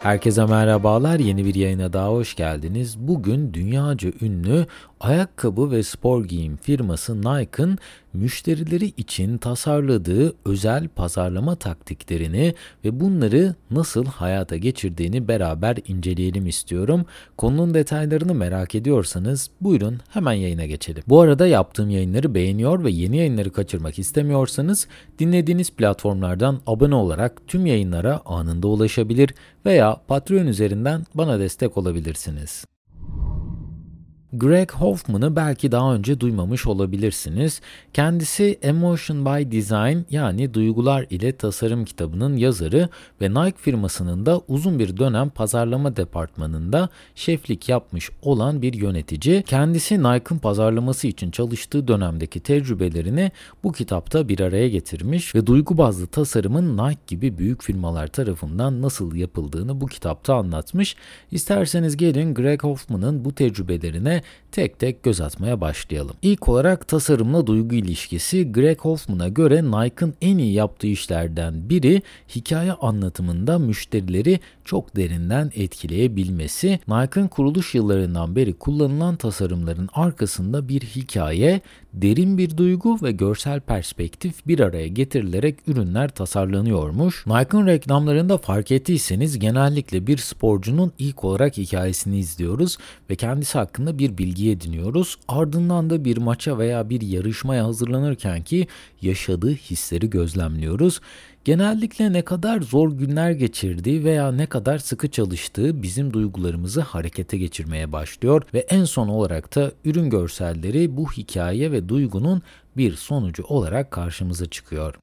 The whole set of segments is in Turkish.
Herkese merhabalar. Yeni bir yayına daha hoş geldiniz. Bugün dünyaca ünlü ayakkabı ve spor giyim firması Nike'ın müşterileri için tasarladığı özel pazarlama taktiklerini ve bunları nasıl hayata geçirdiğini beraber inceleyelim istiyorum. Konunun detaylarını merak ediyorsanız buyurun hemen yayına geçelim. Bu arada yaptığım yayınları beğeniyor ve yeni yayınları kaçırmak istemiyorsanız dinlediğiniz platformlardan abone olarak tüm yayınlara anında ulaşabilir veya Patreon üzerinden bana destek olabilirsiniz. Greg Hoffman'ı belki daha önce duymamış olabilirsiniz. Kendisi Emotion by Design yani Duygular ile Tasarım kitabının yazarı ve Nike firmasının da uzun bir dönem pazarlama departmanında şeflik yapmış olan bir yönetici. Kendisi Nike'ın pazarlaması için çalıştığı dönemdeki tecrübelerini bu kitapta bir araya getirmiş ve duygu bazlı tasarımın Nike gibi büyük firmalar tarafından nasıl yapıldığını bu kitapta anlatmış. İsterseniz gelin Greg Hoffman'ın bu tecrübelerine tek tek göz atmaya başlayalım. İlk olarak tasarımla duygu ilişkisi Greg Hoffman'a göre Nike'ın en iyi yaptığı işlerden biri hikaye anlatımında müşterileri çok derinden etkileyebilmesi. Nike'ın kuruluş yıllarından beri kullanılan tasarımların arkasında bir hikaye, derin bir duygu ve görsel perspektif bir araya getirilerek ürünler tasarlanıyormuş. Nike'ın reklamlarında fark ettiyseniz genellikle bir sporcunun ilk olarak hikayesini izliyoruz ve kendisi hakkında bir bilgi ediniyoruz. Ardından da bir maça veya bir yarışmaya hazırlanırken ki yaşadığı hisleri gözlemliyoruz. Genellikle ne kadar zor günler geçirdiği veya ne kadar sıkı çalıştığı bizim duygularımızı harekete geçirmeye başlıyor ve en son olarak da ürün görselleri bu hikaye ve duygunun bir sonucu olarak karşımıza çıkıyor.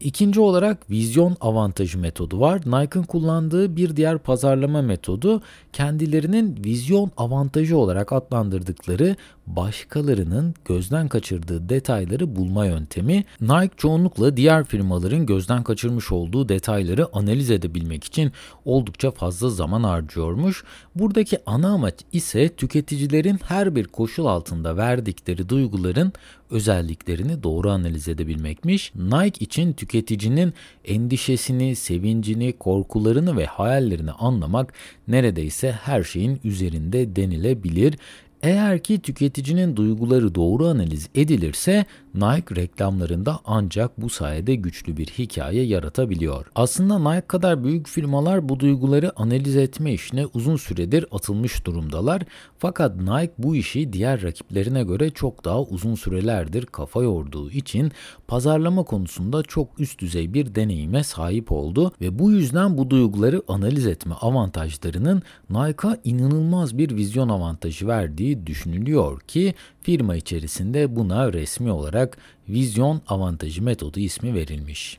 İkinci olarak vizyon avantajı metodu var. Nike'ın kullandığı bir diğer pazarlama metodu kendilerinin vizyon avantajı olarak adlandırdıkları başkalarının gözden kaçırdığı detayları bulma yöntemi. Nike çoğunlukla diğer firmaların gözden kaçırmış olduğu detayları analiz edebilmek için oldukça fazla zaman harcıyormuş. Buradaki ana amaç ise tüketicilerin her bir koşul altında verdikleri duyguların özelliklerini doğru analiz edebilmekmiş. Nike için tüketicinin endişesini, sevincini, korkularını ve hayallerini anlamak neredeyse her şeyin üzerinde denilebilir. Eğer ki tüketicinin duyguları doğru analiz edilirse Nike reklamlarında ancak bu sayede güçlü bir hikaye yaratabiliyor. Aslında Nike kadar büyük firmalar bu duyguları analiz etme işine uzun süredir atılmış durumdalar. Fakat Nike bu işi diğer rakiplerine göre çok daha uzun sürelerdir kafa yorduğu için pazarlama konusunda çok üst düzey bir deneyime sahip oldu ve bu yüzden bu duyguları analiz etme avantajlarının Nike'a inanılmaz bir vizyon avantajı verdiği düşünülüyor ki firma içerisinde buna resmi olarak vizyon avantajı metodu ismi verilmiş.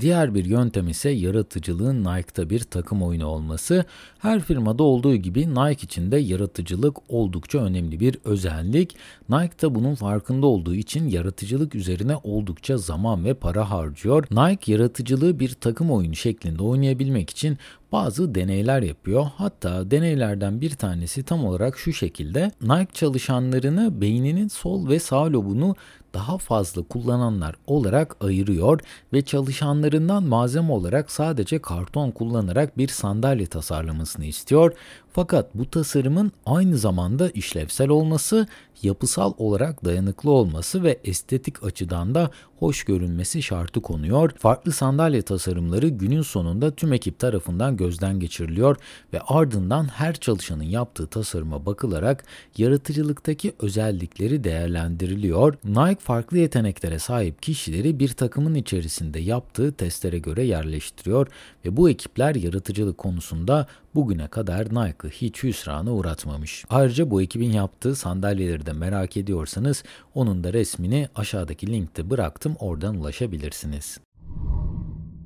Diğer bir yöntem ise yaratıcılığın Nike'da bir takım oyunu olması. Her firmada olduğu gibi Nike için de yaratıcılık oldukça önemli bir özellik. Nike da bunun farkında olduğu için yaratıcılık üzerine oldukça zaman ve para harcıyor. Nike yaratıcılığı bir takım oyunu şeklinde oynayabilmek için bazı deneyler yapıyor. Hatta deneylerden bir tanesi tam olarak şu şekilde. Nike çalışanlarını beyninin sol ve sağ lobunu daha fazla kullananlar olarak ayırıyor ve çalışanlarından malzeme olarak sadece karton kullanarak bir sandalye tasarlamasını istiyor. Fakat bu tasarımın aynı zamanda işlevsel olması, yapısal olarak dayanıklı olması ve estetik açıdan da hoş görünmesi şartı konuyor. Farklı sandalye tasarımları günün sonunda tüm ekip tarafından gözden geçiriliyor ve ardından her çalışanın yaptığı tasarıma bakılarak yaratıcılıktaki özellikleri değerlendiriliyor. Nike farklı yeteneklere sahip kişileri bir takımın içerisinde yaptığı testlere göre yerleştiriyor ve bu ekipler yaratıcılık konusunda bugüne kadar Nike'ı hiç hüsrana uğratmamış. Ayrıca bu ekibin yaptığı sandalyeleri de merak ediyorsanız onun da resmini aşağıdaki linkte bıraktım oradan ulaşabilirsiniz.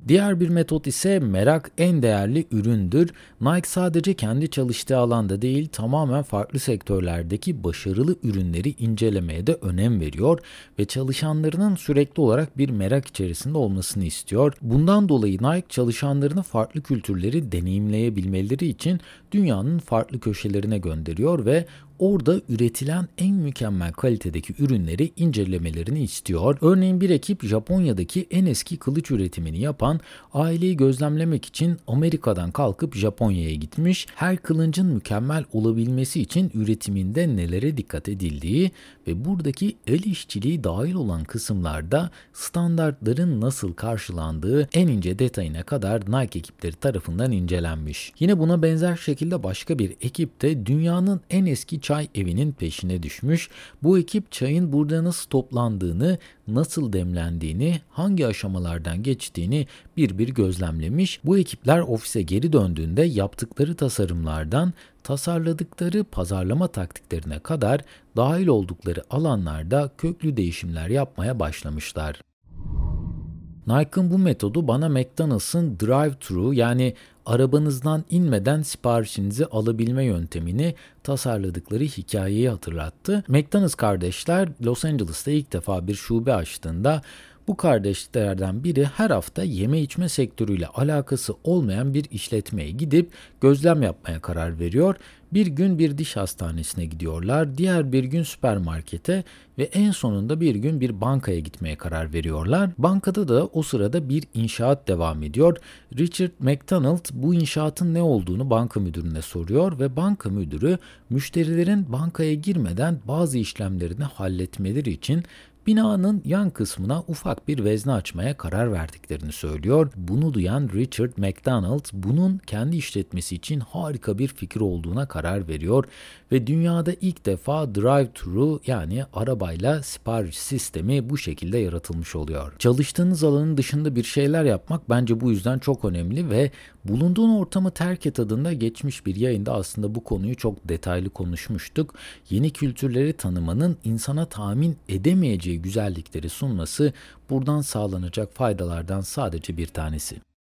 Diğer bir metot ise merak en değerli üründür. Nike sadece kendi çalıştığı alanda değil tamamen farklı sektörlerdeki başarılı ürünleri incelemeye de önem veriyor ve çalışanlarının sürekli olarak bir merak içerisinde olmasını istiyor. Bundan dolayı Nike çalışanlarını farklı kültürleri deneyimleyebilmeleri için dünyanın farklı köşelerine gönderiyor ve orada üretilen en mükemmel kalitedeki ürünleri incelemelerini istiyor. Örneğin bir ekip Japonya'daki en eski kılıç üretimini yapan aileyi gözlemlemek için Amerika'dan kalkıp Japonya'ya gitmiş. Her kılıncın mükemmel olabilmesi için üretiminde nelere dikkat edildiği ve buradaki el işçiliği dahil olan kısımlarda standartların nasıl karşılandığı en ince detayına kadar Nike ekipleri tarafından incelenmiş. Yine buna benzer şekilde başka bir ekip de dünyanın en eski çay evinin peşine düşmüş. Bu ekip çayın burada nasıl toplandığını, nasıl demlendiğini, hangi aşamalardan geçtiğini bir bir gözlemlemiş. Bu ekipler ofise geri döndüğünde yaptıkları tasarımlardan tasarladıkları pazarlama taktiklerine kadar dahil oldukları alanlarda köklü değişimler yapmaya başlamışlar. Nike'ın bu metodu bana McDonald's'ın drive-thru yani arabanızdan inmeden siparişinizi alabilme yöntemini tasarladıkları hikayeyi hatırlattı. McDonald's kardeşler Los Angeles'ta ilk defa bir şube açtığında bu kardeşlerden biri her hafta yeme içme sektörüyle alakası olmayan bir işletmeye gidip gözlem yapmaya karar veriyor. Bir gün bir diş hastanesine gidiyorlar, diğer bir gün süpermarkete ve en sonunda bir gün bir bankaya gitmeye karar veriyorlar. Bankada da o sırada bir inşaat devam ediyor. Richard McDonald bu inşaatın ne olduğunu banka müdürüne soruyor ve banka müdürü müşterilerin bankaya girmeden bazı işlemlerini halletmeleri için binanın yan kısmına ufak bir vezne açmaya karar verdiklerini söylüyor. Bunu duyan Richard McDonald bunun kendi işletmesi için harika bir fikir olduğuna karar veriyor ve dünyada ilk defa drive-thru yani arabayla sipariş sistemi bu şekilde yaratılmış oluyor. Çalıştığınız alanın dışında bir şeyler yapmak bence bu yüzden çok önemli ve bulunduğun ortamı terk et adında geçmiş bir yayında aslında bu konuyu çok detaylı konuşmuştuk. Yeni kültürleri tanımanın insana tahmin edemeyeceği güzellikleri sunması buradan sağlanacak faydalardan sadece bir tanesi.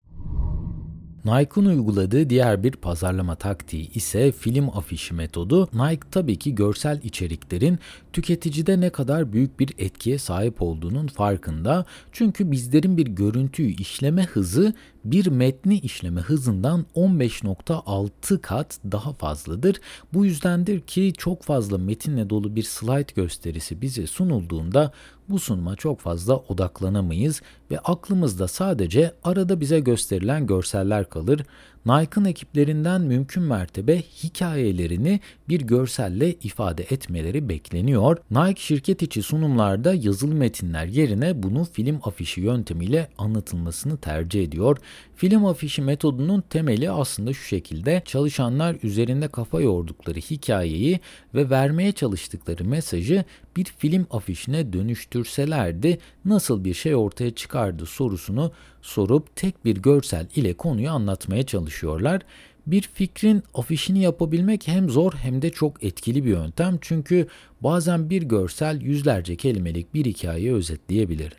Nike'ın uyguladığı diğer bir pazarlama taktiği ise film afişi metodu. Nike tabii ki görsel içeriklerin tüketicide ne kadar büyük bir etkiye sahip olduğunun farkında. Çünkü bizlerin bir görüntüyü işleme hızı bir metni işleme hızından 15.6 kat daha fazladır. Bu yüzdendir ki çok fazla metinle dolu bir slide gösterisi bize sunulduğunda bu sunuma çok fazla odaklanamayız ve aklımızda sadece arada bize gösterilen görseller kalır. Nike'ın ekiplerinden mümkün mertebe hikayelerini bir görselle ifade etmeleri bekleniyor. Nike şirket içi sunumlarda yazılı metinler yerine bunu film afişi yöntemiyle anlatılmasını tercih ediyor. Film afişi metodunun temeli aslında şu şekilde çalışanlar üzerinde kafa yordukları hikayeyi ve vermeye çalıştıkları mesajı bir film afişine dönüştürselerdi nasıl bir şey ortaya çıkardı sorusunu sorup tek bir görsel ile konuyu anlatmaya çalışıyorlar. Bir fikrin afişini yapabilmek hem zor hem de çok etkili bir yöntem çünkü bazen bir görsel yüzlerce kelimelik bir hikayeyi özetleyebilir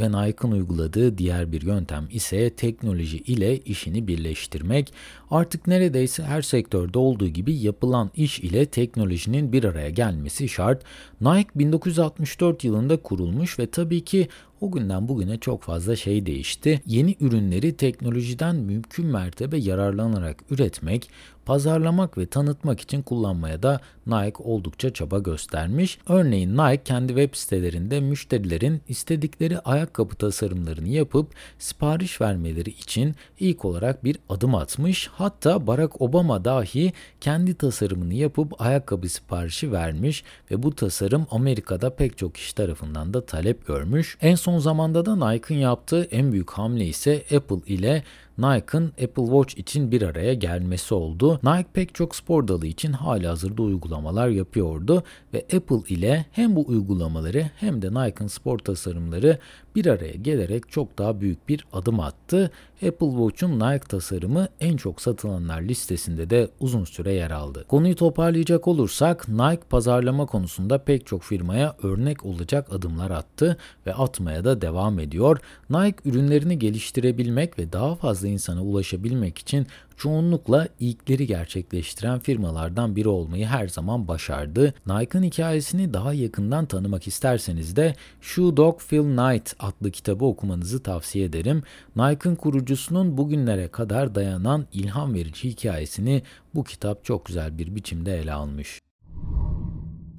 ve Nike'ın uyguladığı diğer bir yöntem ise teknoloji ile işini birleştirmek. Artık neredeyse her sektörde olduğu gibi yapılan iş ile teknolojinin bir araya gelmesi şart. Nike 1964 yılında kurulmuş ve tabii ki o günden bugüne çok fazla şey değişti. Yeni ürünleri teknolojiden mümkün mertebe yararlanarak üretmek, pazarlamak ve tanıtmak için kullanmaya da Nike oldukça çaba göstermiş. Örneğin Nike kendi web sitelerinde müşterilerin istedikleri ayakkabı tasarımlarını yapıp sipariş vermeleri için ilk olarak bir adım atmış. Hatta Barack Obama dahi kendi tasarımını yapıp ayakkabı siparişi vermiş ve bu tasarım Amerika'da pek çok kişi tarafından da talep görmüş. En son zamanda da Nike'ın yaptığı en büyük hamle ise Apple ile Nike'ın Apple Watch için bir araya gelmesi oldu. Nike pek çok spor dalı için hali hazırda uygulamalar yapıyordu ve Apple ile hem bu uygulamaları hem de Nike'ın spor tasarımları bir araya gelerek çok daha büyük bir adım attı. Apple Watch'un Nike tasarımı en çok satılanlar listesinde de uzun süre yer aldı. Konuyu toparlayacak olursak Nike pazarlama konusunda pek çok firmaya örnek olacak adımlar attı ve atmaya da devam ediyor. Nike ürünlerini geliştirebilmek ve daha fazla insana ulaşabilmek için çoğunlukla ilkleri gerçekleştiren firmalardan biri olmayı her zaman başardı. Nike'ın hikayesini daha yakından tanımak isterseniz de Shoe Dog Phil Knight adlı kitabı okumanızı tavsiye ederim. Nike'ın kurucusunun bugünlere kadar dayanan ilham verici hikayesini bu kitap çok güzel bir biçimde ele almış.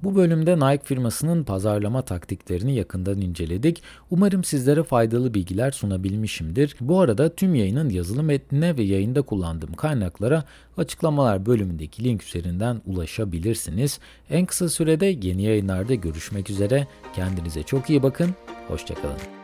Bu bölümde Nike firmasının pazarlama taktiklerini yakından inceledik. Umarım sizlere faydalı bilgiler sunabilmişimdir. Bu arada tüm yayının yazılı metnine ve yayında kullandığım kaynaklara açıklamalar bölümündeki link üzerinden ulaşabilirsiniz. En kısa sürede yeni yayınlarda görüşmek üzere. Kendinize çok iyi bakın. Hoşçakalın.